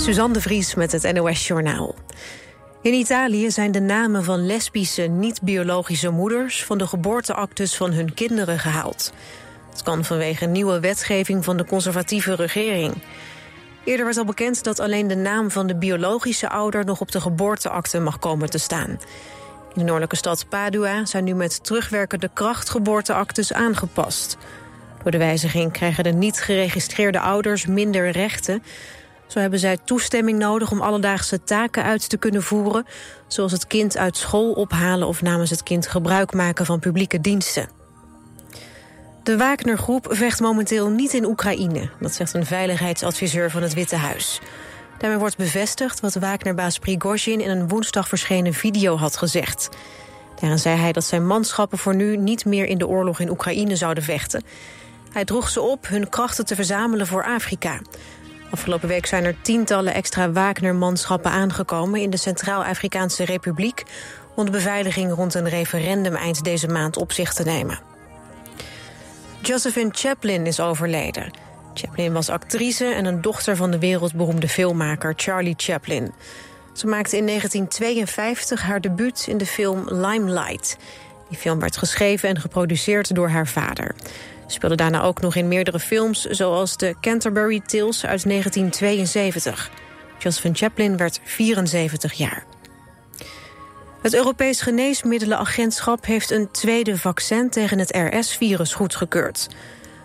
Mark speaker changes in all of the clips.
Speaker 1: Suzanne de Vries met het NOS Journaal. In Italië zijn de namen van lesbische, niet-biologische moeders... van de geboorteactes van hun kinderen gehaald. Het kan vanwege nieuwe wetgeving van de conservatieve regering. Eerder werd al bekend dat alleen de naam van de biologische ouder... nog op de geboorteakte mag komen te staan. In de noordelijke stad Padua zijn nu met terugwerkende kracht geboorteactes aangepast. Door de wijziging krijgen de niet geregistreerde ouders minder rechten... Zo hebben zij toestemming nodig om alledaagse taken uit te kunnen voeren... zoals het kind uit school ophalen of namens het kind gebruik maken van publieke diensten. De Wagner-groep vecht momenteel niet in Oekraïne. Dat zegt een veiligheidsadviseur van het Witte Huis. Daarmee wordt bevestigd wat Wagner-baas Prigozhin... in een woensdag verschenen video had gezegd. Daarin zei hij dat zijn manschappen voor nu niet meer in de oorlog in Oekraïne zouden vechten. Hij droeg ze op hun krachten te verzamelen voor Afrika. Afgelopen week zijn er tientallen extra Wagner-manschappen aangekomen... in de Centraal-Afrikaanse Republiek... om de beveiliging rond een referendum eind deze maand op zich te nemen. Josephine Chaplin is overleden. Chaplin was actrice en een dochter van de wereldberoemde filmmaker Charlie Chaplin. Ze maakte in 1952 haar debuut in de film Limelight. Die film werd geschreven en geproduceerd door haar vader speelde daarna ook nog in meerdere films... zoals de Canterbury Tales uit 1972. Josephine Chaplin werd 74 jaar. Het Europees Geneesmiddelenagentschap heeft een tweede vaccin tegen het RS-virus goedgekeurd.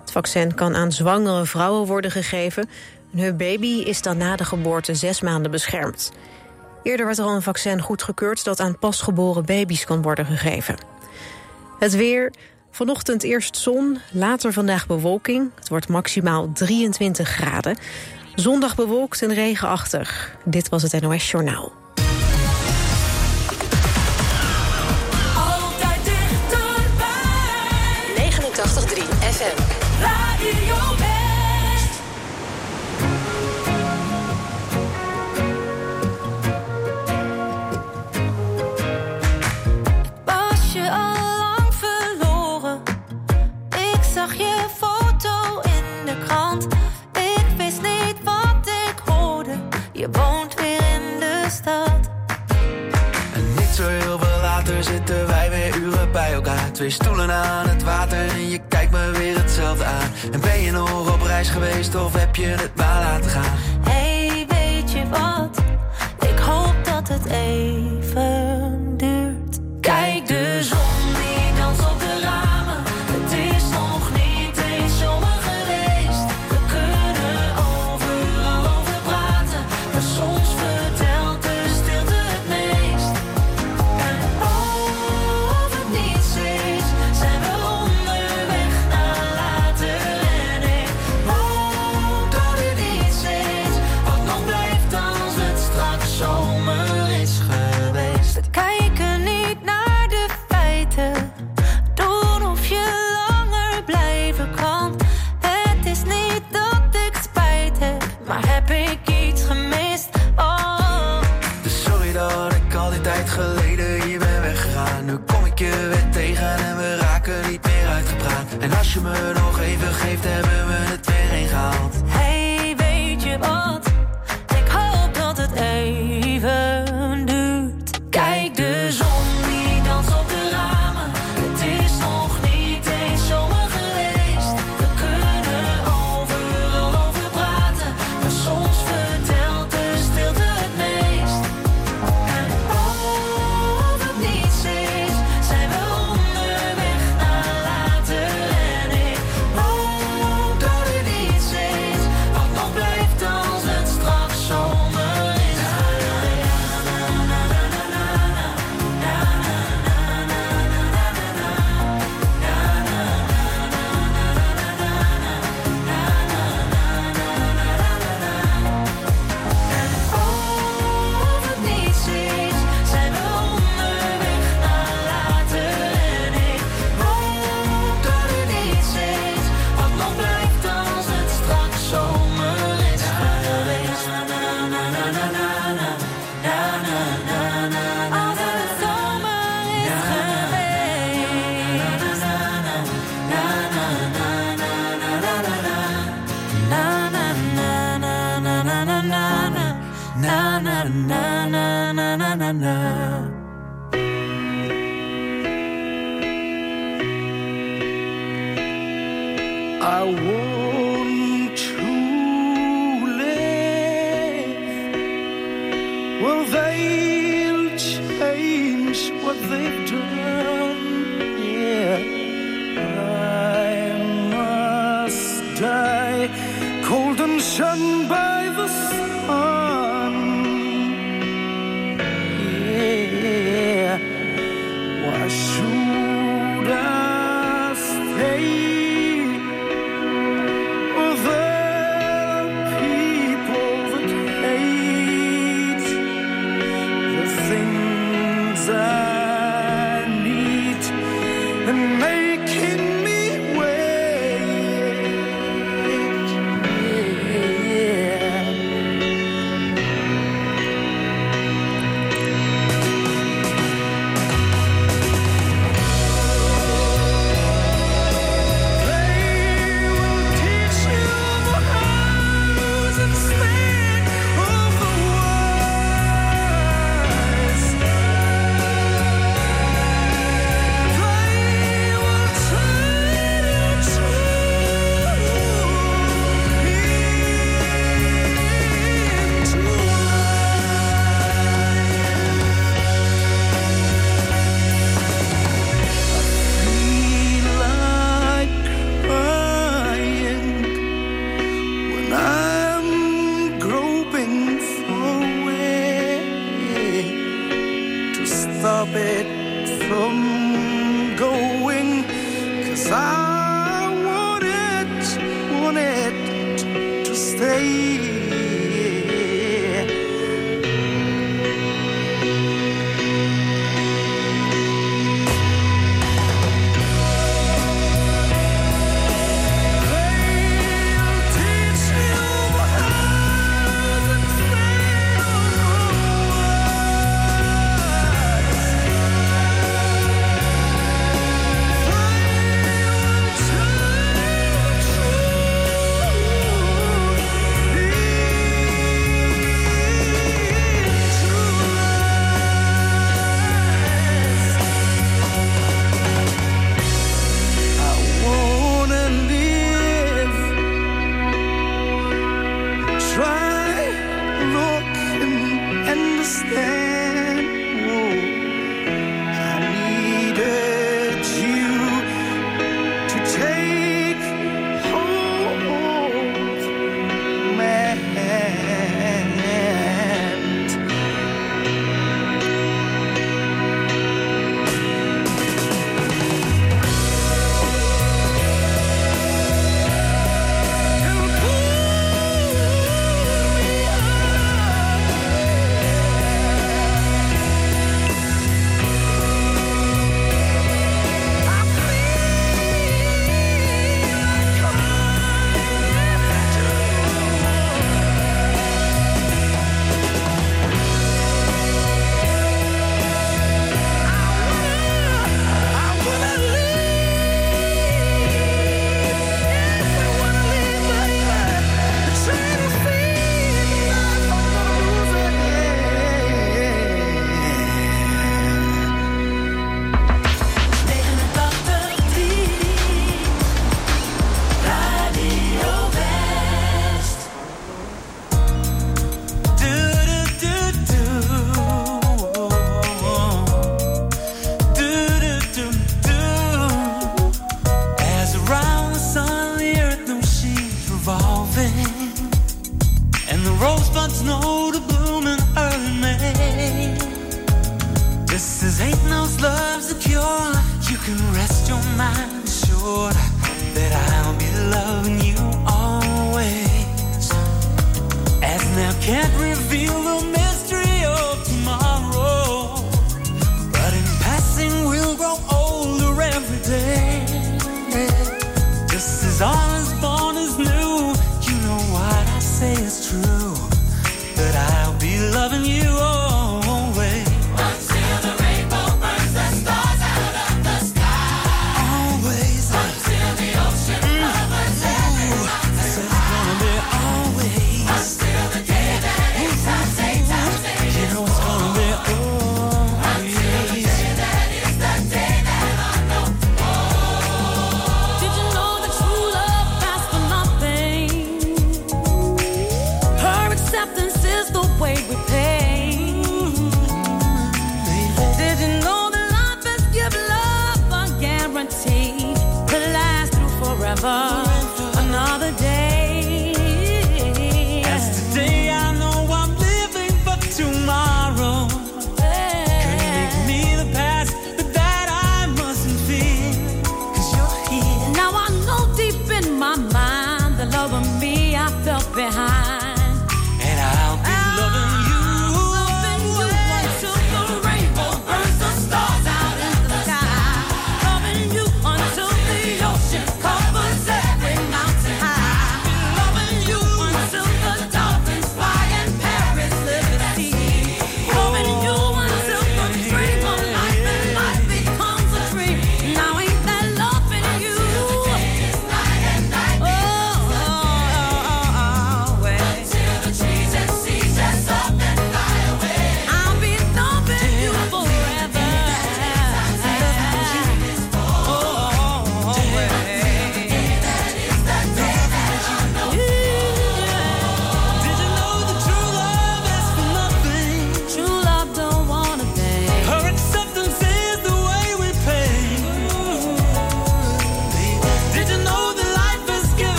Speaker 1: Het vaccin kan aan zwangere vrouwen worden gegeven. hun baby is dan na de geboorte zes maanden beschermd. Eerder werd er al een vaccin goedgekeurd dat aan pasgeboren baby's kan worden gegeven. Het weer, Vanochtend eerst zon, later vandaag bewolking. Het wordt maximaal 23 graden. Zondag bewolkt en regenachtig. Dit was het NOS Journaal.
Speaker 2: Twee stoelen aan het water en je kijkt me weer hetzelfde aan. En ben je nog op reis geweest of heb je het maar laten gaan? feel the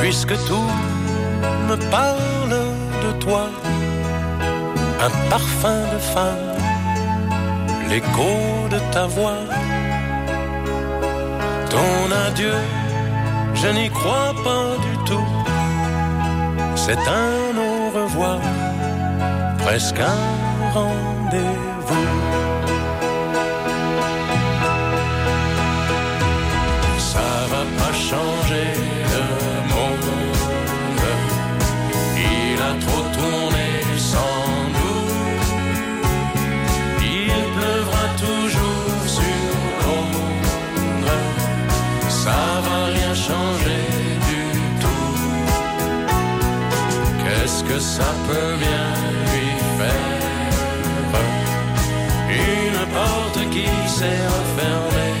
Speaker 2: puisque tout me
Speaker 3: parle de toi, un parfum de femme, l'écho de
Speaker 2: ta voix,
Speaker 4: ton adieu, je n'y crois pas du tout, c'est un au revoir, presque un rendez-vous. Ça peut bien lui faire Une porte qui s'est refermée.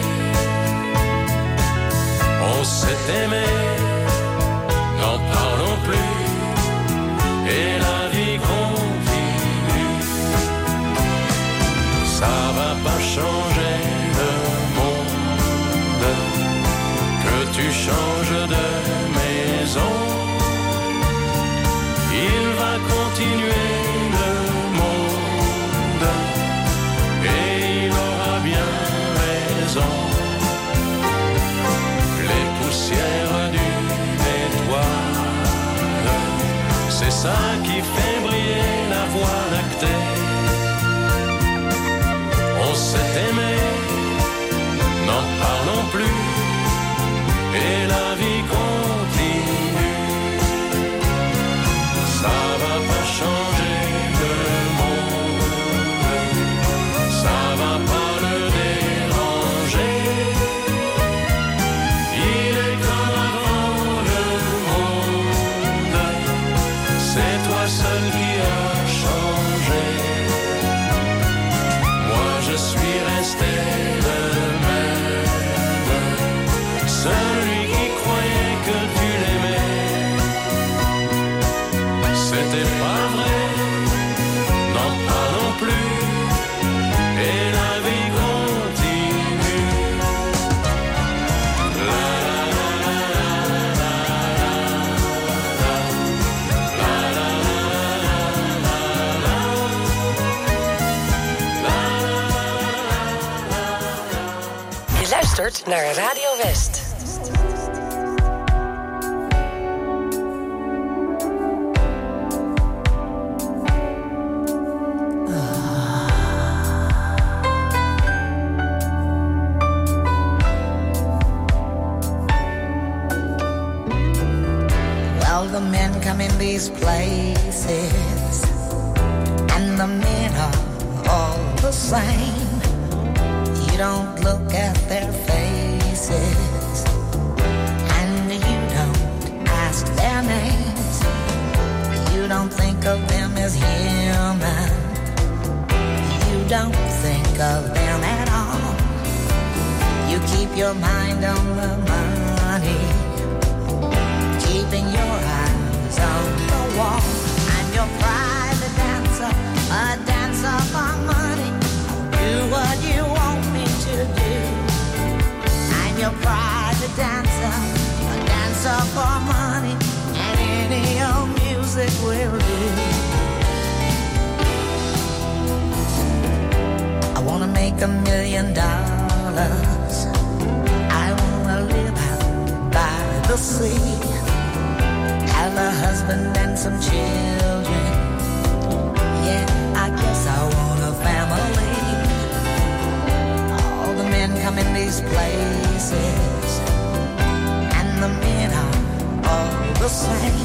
Speaker 4: On s'est aimé, n'en parlons plus. Et la vie continue. Ça va pas changer tu changes de Et la
Speaker 5: naar Radio West.
Speaker 6: Well, the men come in these places, and the men are all the same. You don't look at their faces, and you don't ask their names. You don't think of them as human. You don't think of them at all. You keep your mind on the money keeping your eyes on the wall. I'm your private dancer, a dancer for money. Private dancer, a dancer for money, and any old music will do. I wanna make a million dollars. I wanna live out by the sea have a husband and some children. Yeah, I guess I want a family. All the men come in these places, the are all the same.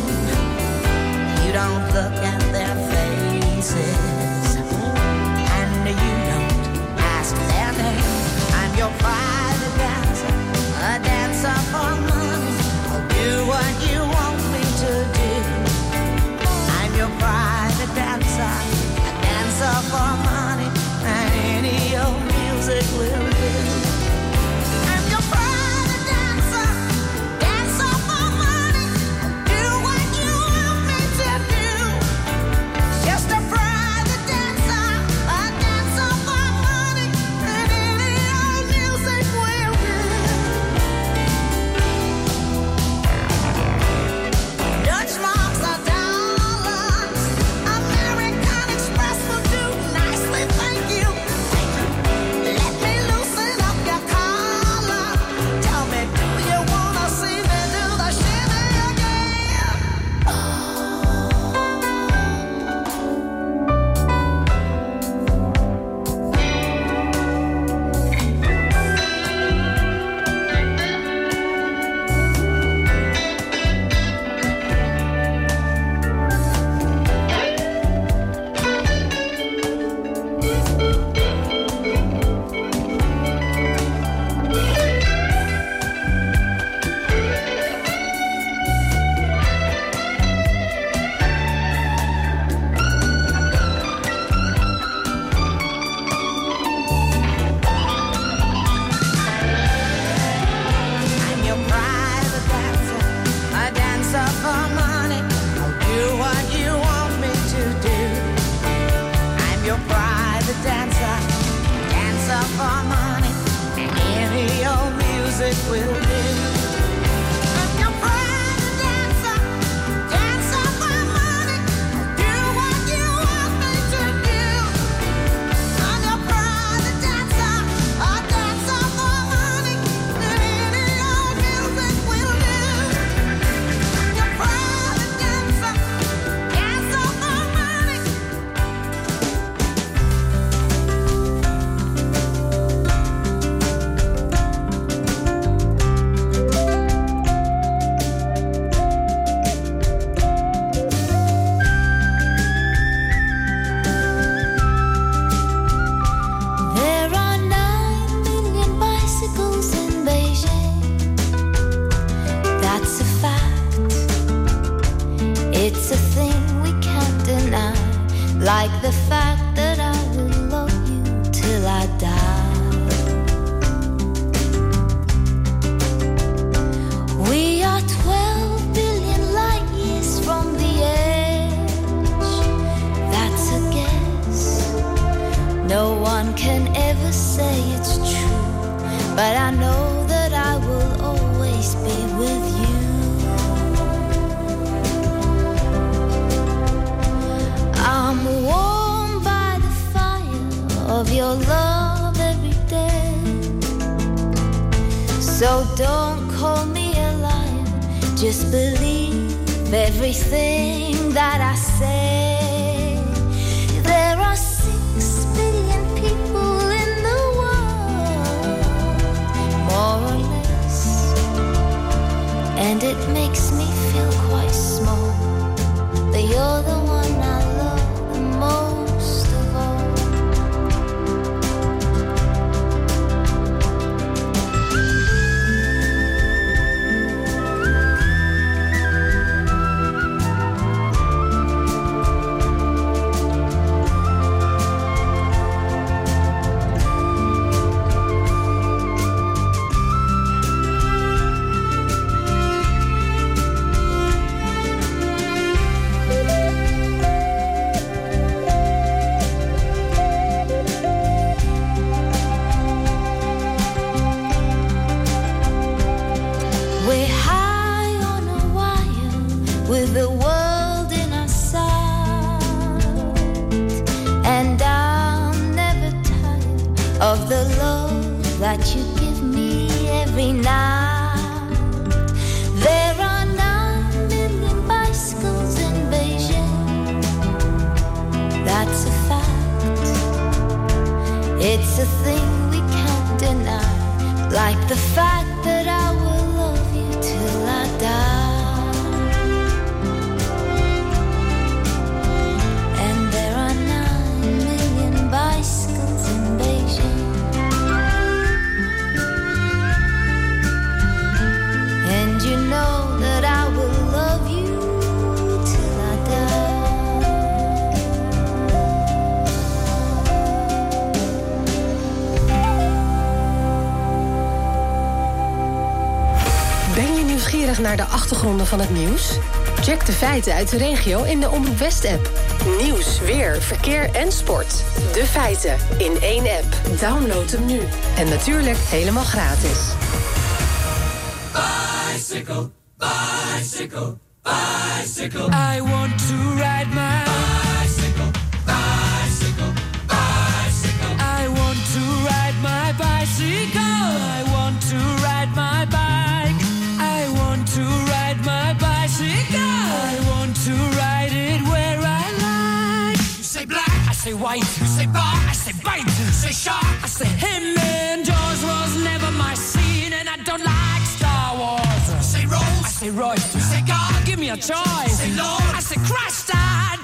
Speaker 6: You don't look at their faces, and you don't ask their name. I'm your private
Speaker 3: with the world in our sight. And I'm never tired of the love that you
Speaker 7: naar de achtergronden van het nieuws? Check de feiten uit de regio in de Omroep West-app. Nieuws, weer, verkeer en sport. De feiten in één app. Download hem nu. En natuurlijk helemaal gratis.
Speaker 4: Bicycle, bicycle, bicycle. I want to ride my white. Say bar, I say bite. Say shark, I say him. And Jaws was never my scene, and I don't like Star Wars. Say Rose, I say Royce. Say God, give me a choice. Say Lord, I say Christ, I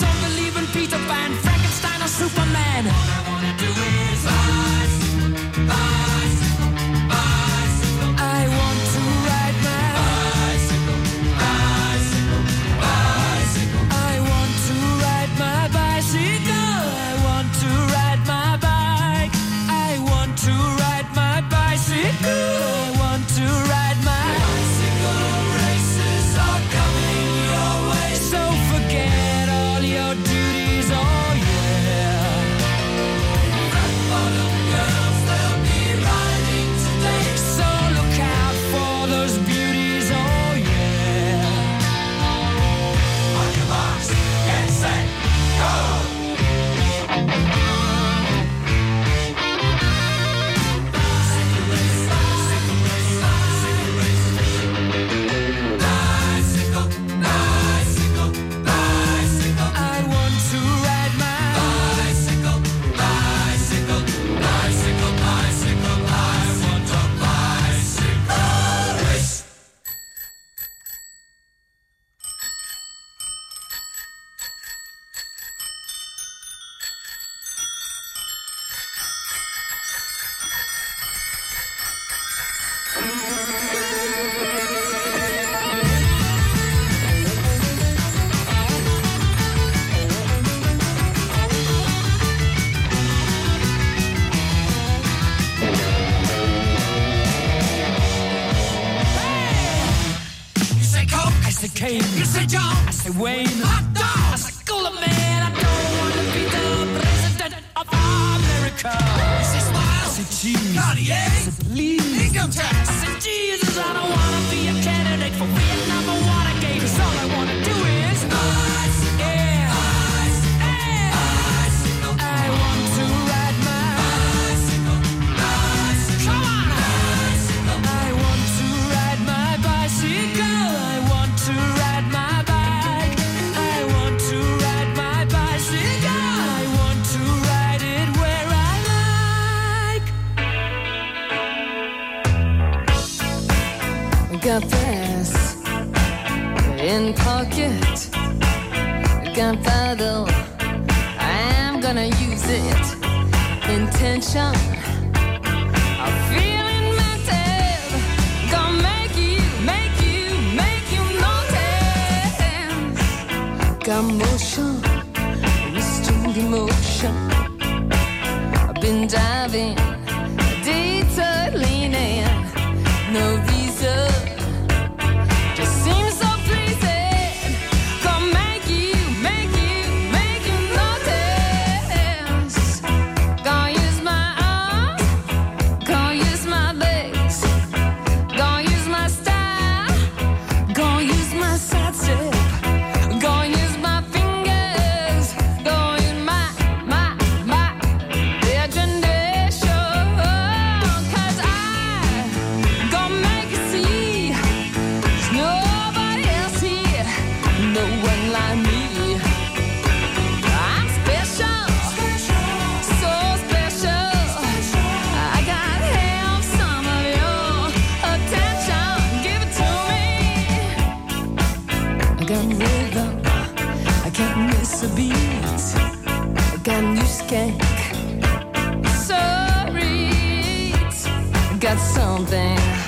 Speaker 4: you
Speaker 3: skank. Sorry, got something.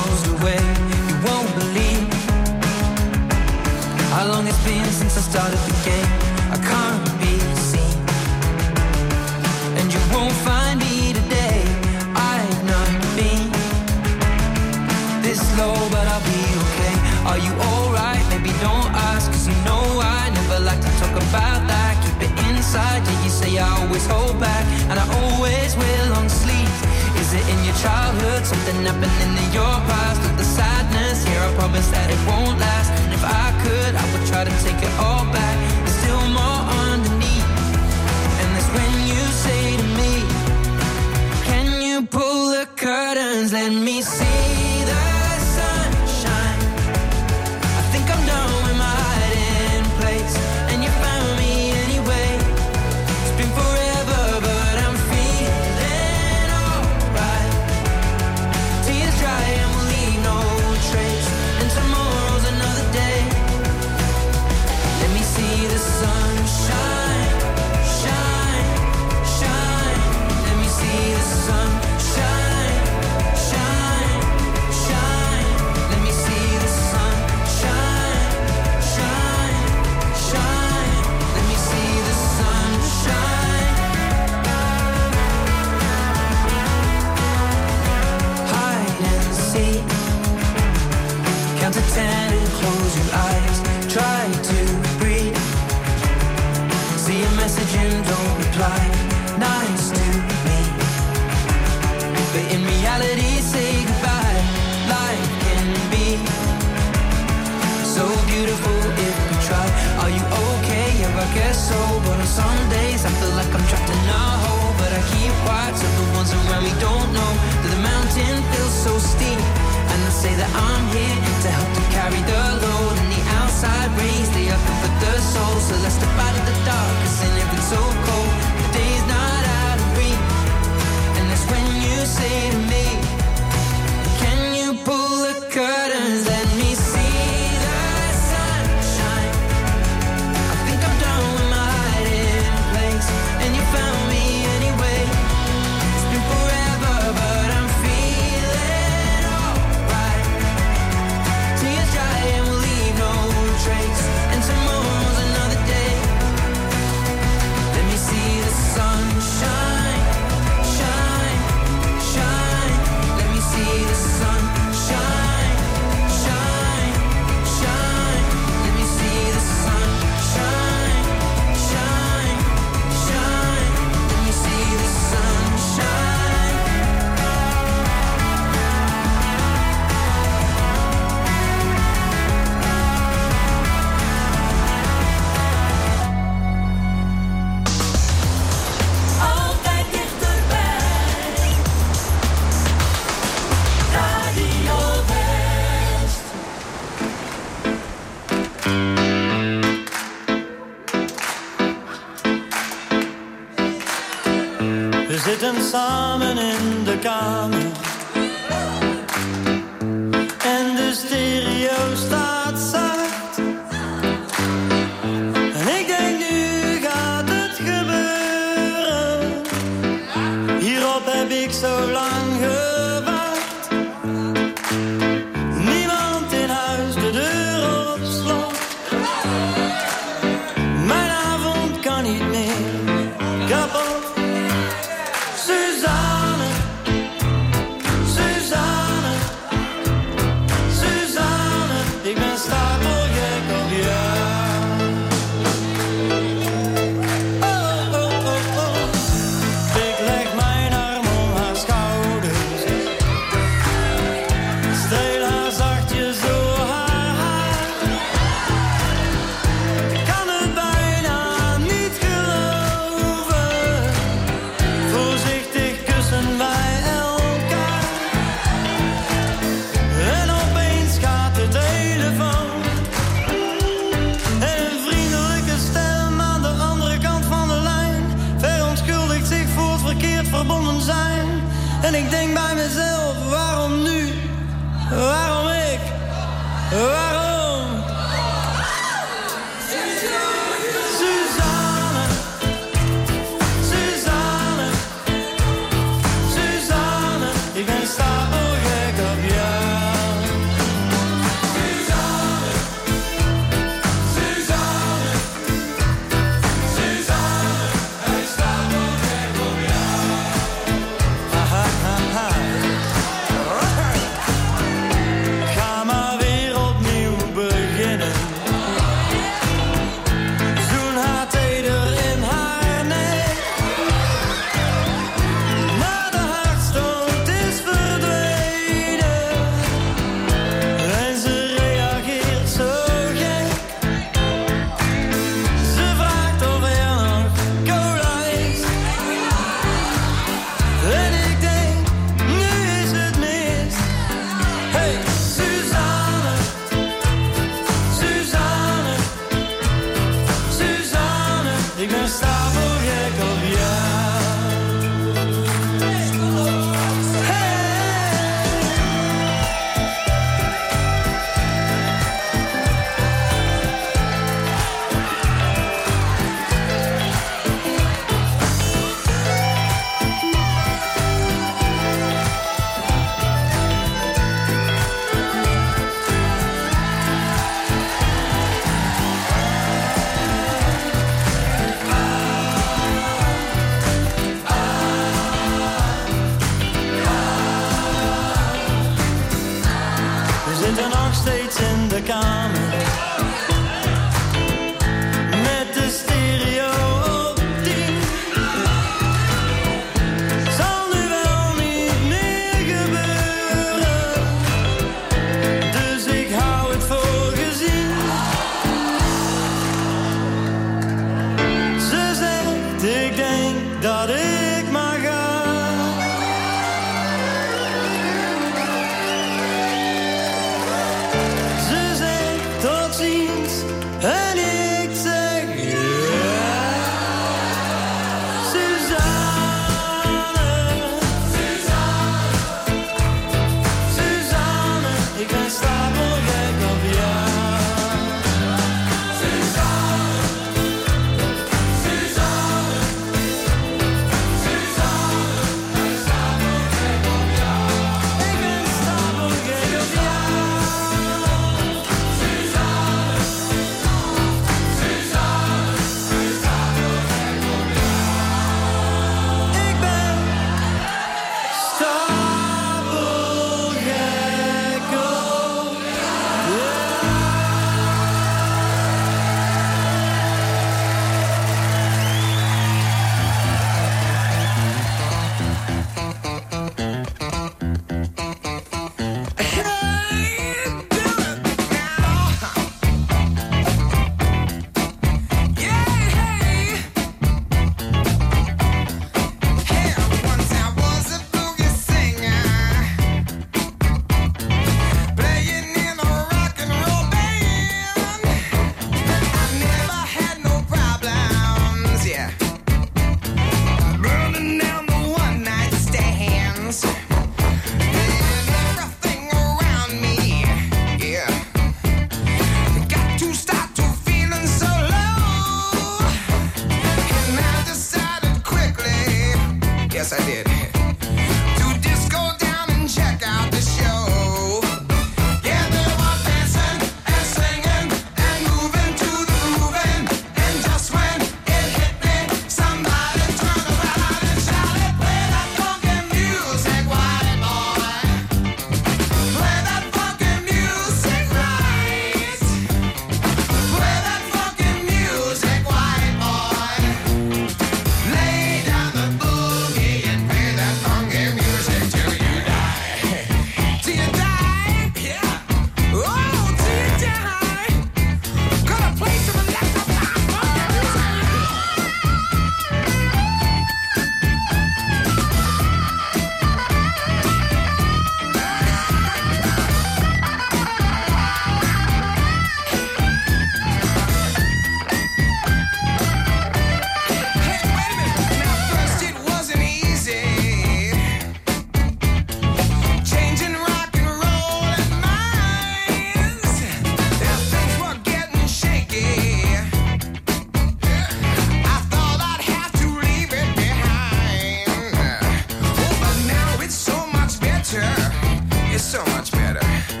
Speaker 8: galera.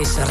Speaker 9: es